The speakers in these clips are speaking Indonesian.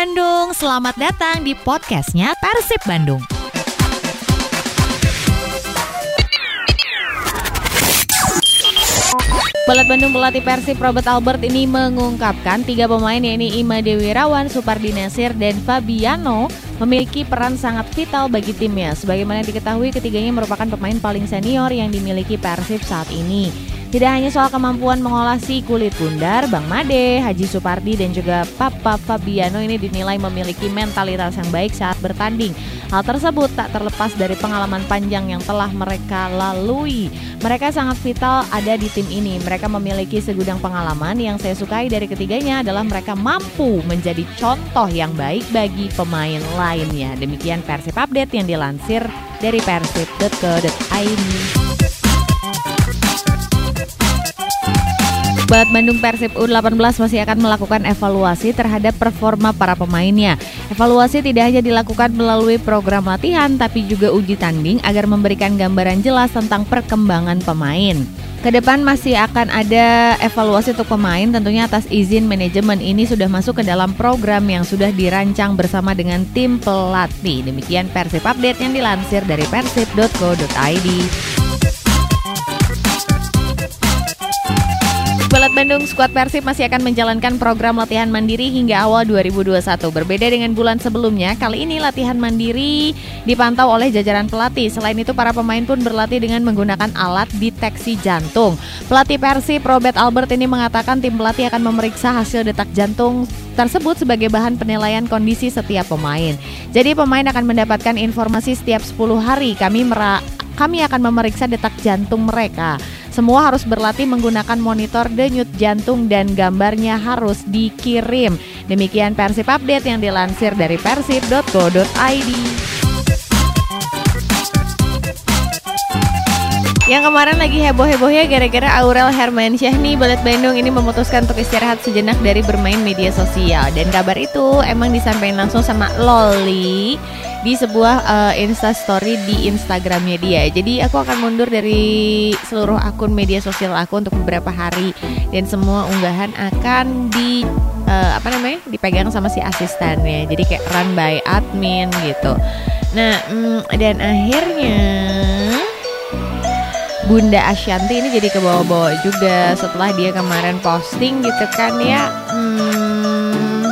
Bandung, selamat datang di podcastnya Persib Bandung. Balat Bandung pelatih Persib Robert Albert ini mengungkapkan tiga pemain yaitu Ima Dewi Rawan, Supardi Nasir, dan Fabiano memiliki peran sangat vital bagi timnya. Sebagaimana diketahui ketiganya merupakan pemain paling senior yang dimiliki Persib saat ini. Tidak hanya soal kemampuan mengolah si kulit bundar, Bang Made, Haji Supardi dan juga Papa Fabiano ini dinilai memiliki mentalitas yang baik saat bertanding. Hal tersebut tak terlepas dari pengalaman panjang yang telah mereka lalui. Mereka sangat vital ada di tim ini. Mereka memiliki segudang pengalaman yang saya sukai dari ketiganya adalah mereka mampu menjadi contoh yang baik bagi pemain lainnya. Demikian Persib Update yang dilansir dari persib.co.id. Balat Bandung Persib U18 masih akan melakukan evaluasi terhadap performa para pemainnya. Evaluasi tidak hanya dilakukan melalui program latihan, tapi juga uji tanding agar memberikan gambaran jelas tentang perkembangan pemain. Ke depan masih akan ada evaluasi untuk pemain tentunya atas izin manajemen ini sudah masuk ke dalam program yang sudah dirancang bersama dengan tim pelatih. Demikian Persib Update yang dilansir dari persib.co.id. Balat Bandung skuad Persib masih akan menjalankan program latihan mandiri hingga awal 2021. Berbeda dengan bulan sebelumnya, kali ini latihan mandiri dipantau oleh jajaran pelatih. Selain itu, para pemain pun berlatih dengan menggunakan alat deteksi jantung. Pelatih Persib Robert Albert ini mengatakan tim pelatih akan memeriksa hasil detak jantung tersebut sebagai bahan penilaian kondisi setiap pemain. Jadi pemain akan mendapatkan informasi setiap 10 hari. Kami mera kami akan memeriksa detak jantung mereka. Semua harus berlatih menggunakan monitor denyut jantung dan gambarnya harus dikirim. Demikian Persib Update yang dilansir dari persib.co.id. Yang kemarin lagi heboh-hebohnya gara-gara Aurel Hermansyah nih Balet Bandung ini memutuskan untuk istirahat sejenak dari bermain media sosial Dan kabar itu emang disampaikan langsung sama Loli di sebuah uh, Insta Story di Instagramnya dia. Jadi aku akan mundur dari seluruh akun media sosial aku untuk beberapa hari dan semua unggahan akan di uh, apa namanya dipegang sama si asistennya. Jadi kayak run by admin gitu. Nah mm, dan akhirnya Bunda Ashanti ini jadi kebawa-bawa juga setelah dia kemarin posting gitu kan ya. Hmm,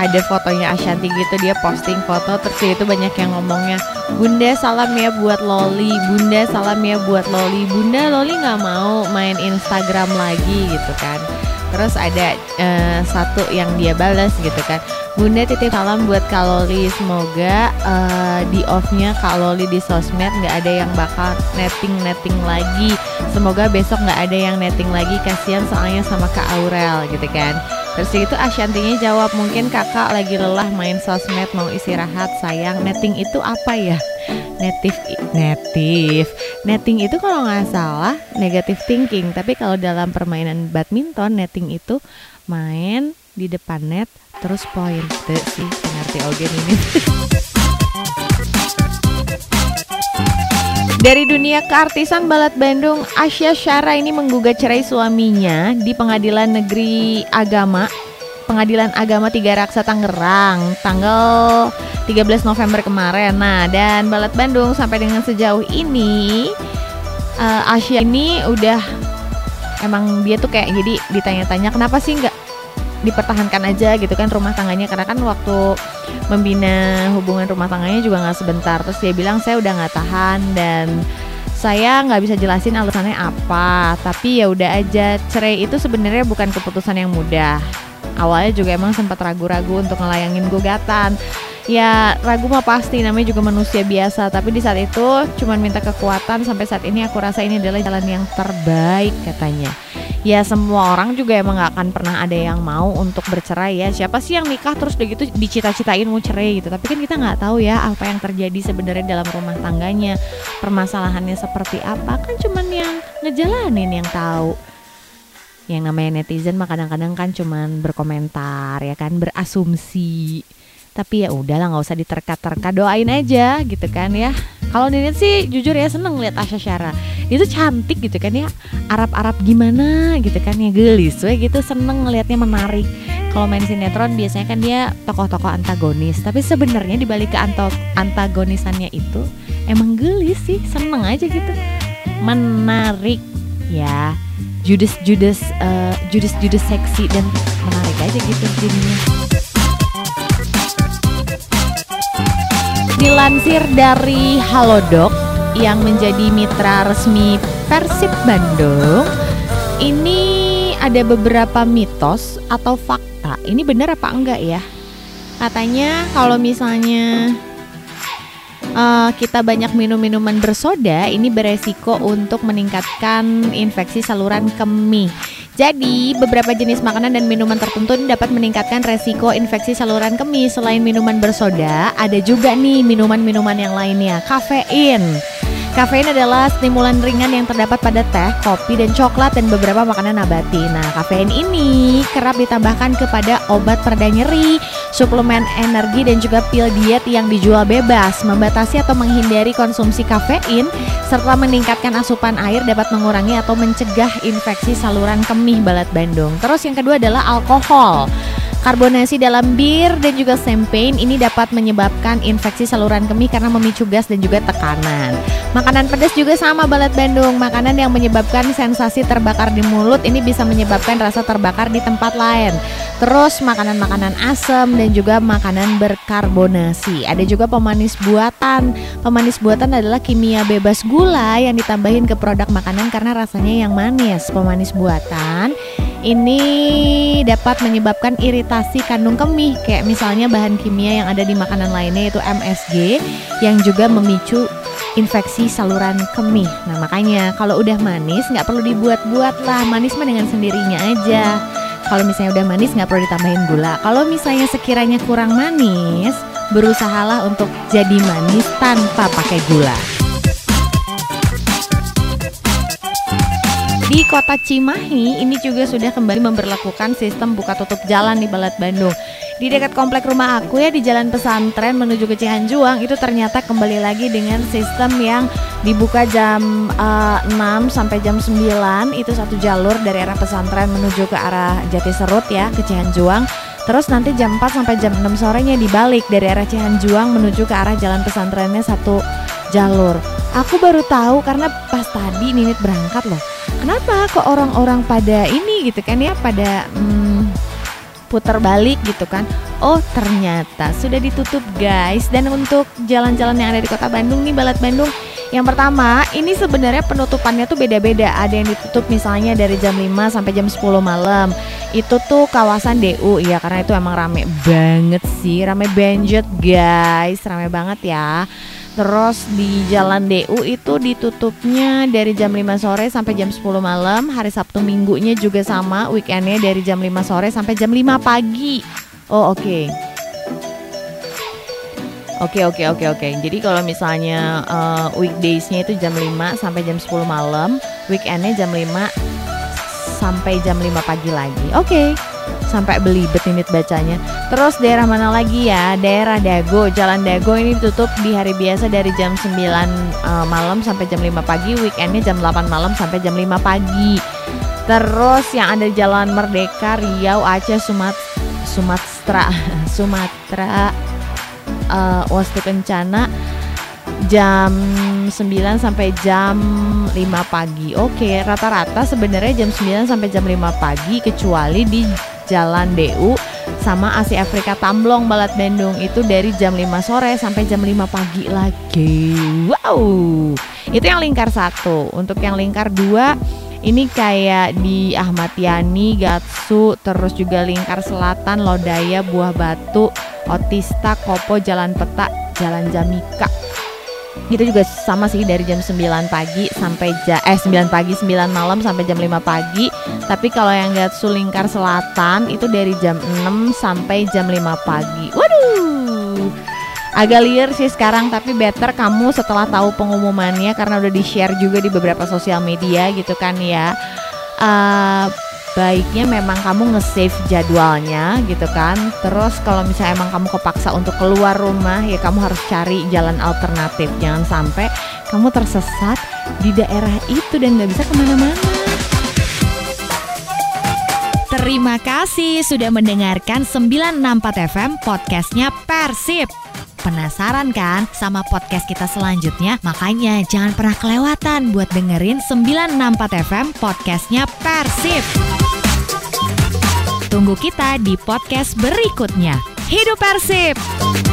ada fotonya Ashanti gitu dia posting foto terus itu banyak yang ngomongnya Bunda salam ya buat Loli Bunda salam ya buat Loli Bunda Loli nggak mau main Instagram lagi gitu kan terus ada uh, satu yang dia balas gitu kan Bunda titip salam buat Kaloli semoga uh, di offnya Kaloli di sosmed nggak ada yang bakal netting netting lagi. Semoga besok nggak ada yang netting lagi. Kasihan soalnya sama Kak Aurel gitu kan. Terus itu Ashantinya jawab mungkin kakak lagi lelah main sosmed mau istirahat sayang. Netting itu apa ya? Native native. Netting itu kalau nggak salah negative thinking. Tapi kalau dalam permainan badminton netting itu main di depan net terus poin tuh sih ngerti ogen ini Dari dunia keartisan Balat Bandung, Asya Syara ini menggugat cerai suaminya di Pengadilan Negeri Agama Pengadilan Agama Tiga Raksa Tangerang tanggal 13 November kemarin. Nah, dan Balat Bandung sampai dengan sejauh ini uh, Asya ini udah emang dia tuh kayak jadi ditanya-tanya kenapa sih nggak dipertahankan aja gitu kan rumah tangganya karena kan waktu membina hubungan rumah tangganya juga nggak sebentar. Terus dia bilang saya udah nggak tahan dan saya nggak bisa jelasin alasannya apa tapi ya udah aja. Cerai itu sebenarnya bukan keputusan yang mudah. Awalnya juga emang sempat ragu-ragu untuk ngelayangin gugatan ya ragu mah pasti namanya juga manusia biasa. Tapi di saat itu cuman minta kekuatan sampai saat ini aku rasa ini adalah jalan yang terbaik katanya. Ya semua orang juga emang gak akan pernah ada yang mau untuk bercerai ya. Siapa sih yang nikah terus udah gitu dicita-citain mau cerai gitu? Tapi kan kita nggak tahu ya apa yang terjadi sebenarnya dalam rumah tangganya. Permasalahannya seperti apa? Kan cuman yang ngejalanin yang tahu. Yang namanya netizen mah kadang-kadang kan cuman berkomentar ya kan? Berasumsi tapi ya udahlah nggak usah diterka-terka doain aja gitu kan ya Kalau Ninit sih jujur ya seneng lihat Asya Syara. Dia tuh cantik gitu kan ya. Arab-Arab gimana gitu kan ya gelis we gitu seneng ngelihatnya menarik. Kalau main sinetron biasanya kan dia tokoh-tokoh antagonis, tapi sebenarnya dibalik ke antagonisannya itu emang gelis sih, seneng aja gitu. Menarik ya. Judes Judes uh, Judes Judes seksi dan menarik aja gitu jadinya. Dilansir dari Halodoc yang menjadi mitra resmi Persib Bandung, ini ada beberapa mitos atau fakta. Ini benar apa enggak ya? Katanya kalau misalnya uh, kita banyak minum minuman bersoda, ini beresiko untuk meningkatkan infeksi saluran kemih. Jadi, beberapa jenis makanan dan minuman tertentu dapat meningkatkan resiko infeksi saluran kemih. Selain minuman bersoda, ada juga nih minuman-minuman yang lainnya, kafein. Kafein adalah stimulan ringan yang terdapat pada teh, kopi, dan coklat dan beberapa makanan nabati. Nah, kafein ini kerap ditambahkan kepada obat pereda nyeri, suplemen energi, dan juga pil diet yang dijual bebas. Membatasi atau menghindari konsumsi kafein serta meningkatkan asupan air dapat mengurangi atau mencegah infeksi saluran kemih balat Bandung. Terus yang kedua adalah alkohol. Karbonasi dalam bir dan juga champagne ini dapat menyebabkan infeksi saluran kemih karena memicu gas dan juga tekanan. Makanan pedas juga sama balat Bandung. Makanan yang menyebabkan sensasi terbakar di mulut ini bisa menyebabkan rasa terbakar di tempat lain. Terus makanan-makanan asam dan juga makanan berkarbonasi. Ada juga pemanis buatan. Pemanis buatan adalah kimia bebas gula yang ditambahin ke produk makanan karena rasanya yang manis. Pemanis buatan ini dapat menyebabkan iritasi kandung kemih kayak misalnya bahan kimia yang ada di makanan lainnya yaitu MSG yang juga memicu infeksi saluran kemih. Nah makanya kalau udah manis nggak perlu dibuat-buat lah, manis mah dengan sendirinya aja. Kalau misalnya udah manis nggak perlu ditambahin gula. Kalau misalnya sekiranya kurang manis, berusahalah untuk jadi manis tanpa pakai gula. Di kota Cimahi ini juga sudah kembali memperlakukan sistem buka tutup jalan di Balat Bandung. Di dekat komplek rumah aku ya di Jalan Pesantren menuju ke Cihanjuang itu ternyata kembali lagi dengan sistem yang dibuka jam uh, eh, 6 sampai jam 9 itu satu jalur dari arah pesantren menuju ke arah Jati Serut ya ke Cihanjuang. Terus nanti jam 4 sampai jam 6 sorenya dibalik dari arah Cihanjuang menuju ke arah jalan pesantrennya satu jalur. Aku baru tahu karena pas tadi Ninit berangkat loh kenapa kok orang-orang pada ini gitu kan ya pada hmm, putar balik gitu kan. Oh ternyata sudah ditutup guys. Dan untuk jalan-jalan yang ada di kota Bandung nih Balat Bandung Yang pertama ini sebenarnya penutupannya tuh beda-beda. Ada yang ditutup misalnya dari jam 5 sampai jam 10 malam. Itu tuh kawasan DU ya karena itu emang rame banget sih. Rame banget guys. Rame banget ya Terus di Jalan DU itu ditutupnya dari jam 5 sore sampai jam 10 malam Hari Sabtu minggunya juga sama Weekendnya dari jam 5 sore sampai jam 5 pagi Oh oke okay. Oke okay, oke okay, oke oke. Jadi kalau misalnya uh, weekdaysnya itu jam 5 sampai jam 10 malam, weekendnya jam 5 sampai jam 5 pagi lagi. Oke. Okay sampai belibet ini bacanya. Terus daerah mana lagi ya? Daerah Dago, Jalan Dago ini ditutup di hari biasa dari jam 9 uh, eh, malam sampai jam 5 pagi, weekendnya jam 8 malam sampai jam 5 pagi. Terus yang ada Jalan Merdeka, Riau, Aceh, Sumat Sumatera, Sumatera, uh, Wastu Kencana jam 9 sampai jam 5 pagi. Oke, rata-rata sebenarnya jam 9 sampai jam 5 pagi kecuali di Jalan DU sama AC Afrika Tamblong Balat Bandung itu dari jam 5 sore sampai jam 5 pagi lagi. Wow. Itu yang lingkar satu. Untuk yang lingkar dua ini kayak di Ahmad Yani, Gatsu, terus juga lingkar selatan, Lodaya, Buah Batu, Otista, Kopo, Jalan Peta, Jalan Jamika itu juga sama sih dari jam 9 pagi sampai ja eh 9 pagi 9 malam sampai jam 5 pagi. Tapi kalau yang Gatsu Lingkar Selatan itu dari jam 6 sampai jam 5 pagi. Waduh! Agak liar sih sekarang tapi better kamu setelah tahu pengumumannya karena udah di share juga di beberapa sosial media gitu kan ya. Uh, baiknya memang kamu nge-save jadwalnya gitu kan. Terus kalau misalnya emang kamu kepaksa untuk keluar rumah ya kamu harus cari jalan alternatif. Jangan sampai kamu tersesat di daerah itu dan nggak bisa ke mana-mana. Terima kasih sudah mendengarkan 964 FM podcastnya Persib. Penasaran kan sama podcast kita selanjutnya? Makanya jangan pernah kelewatan buat dengerin 964 FM podcastnya Persib. Tunggu kita di podcast berikutnya. Hidup Persib!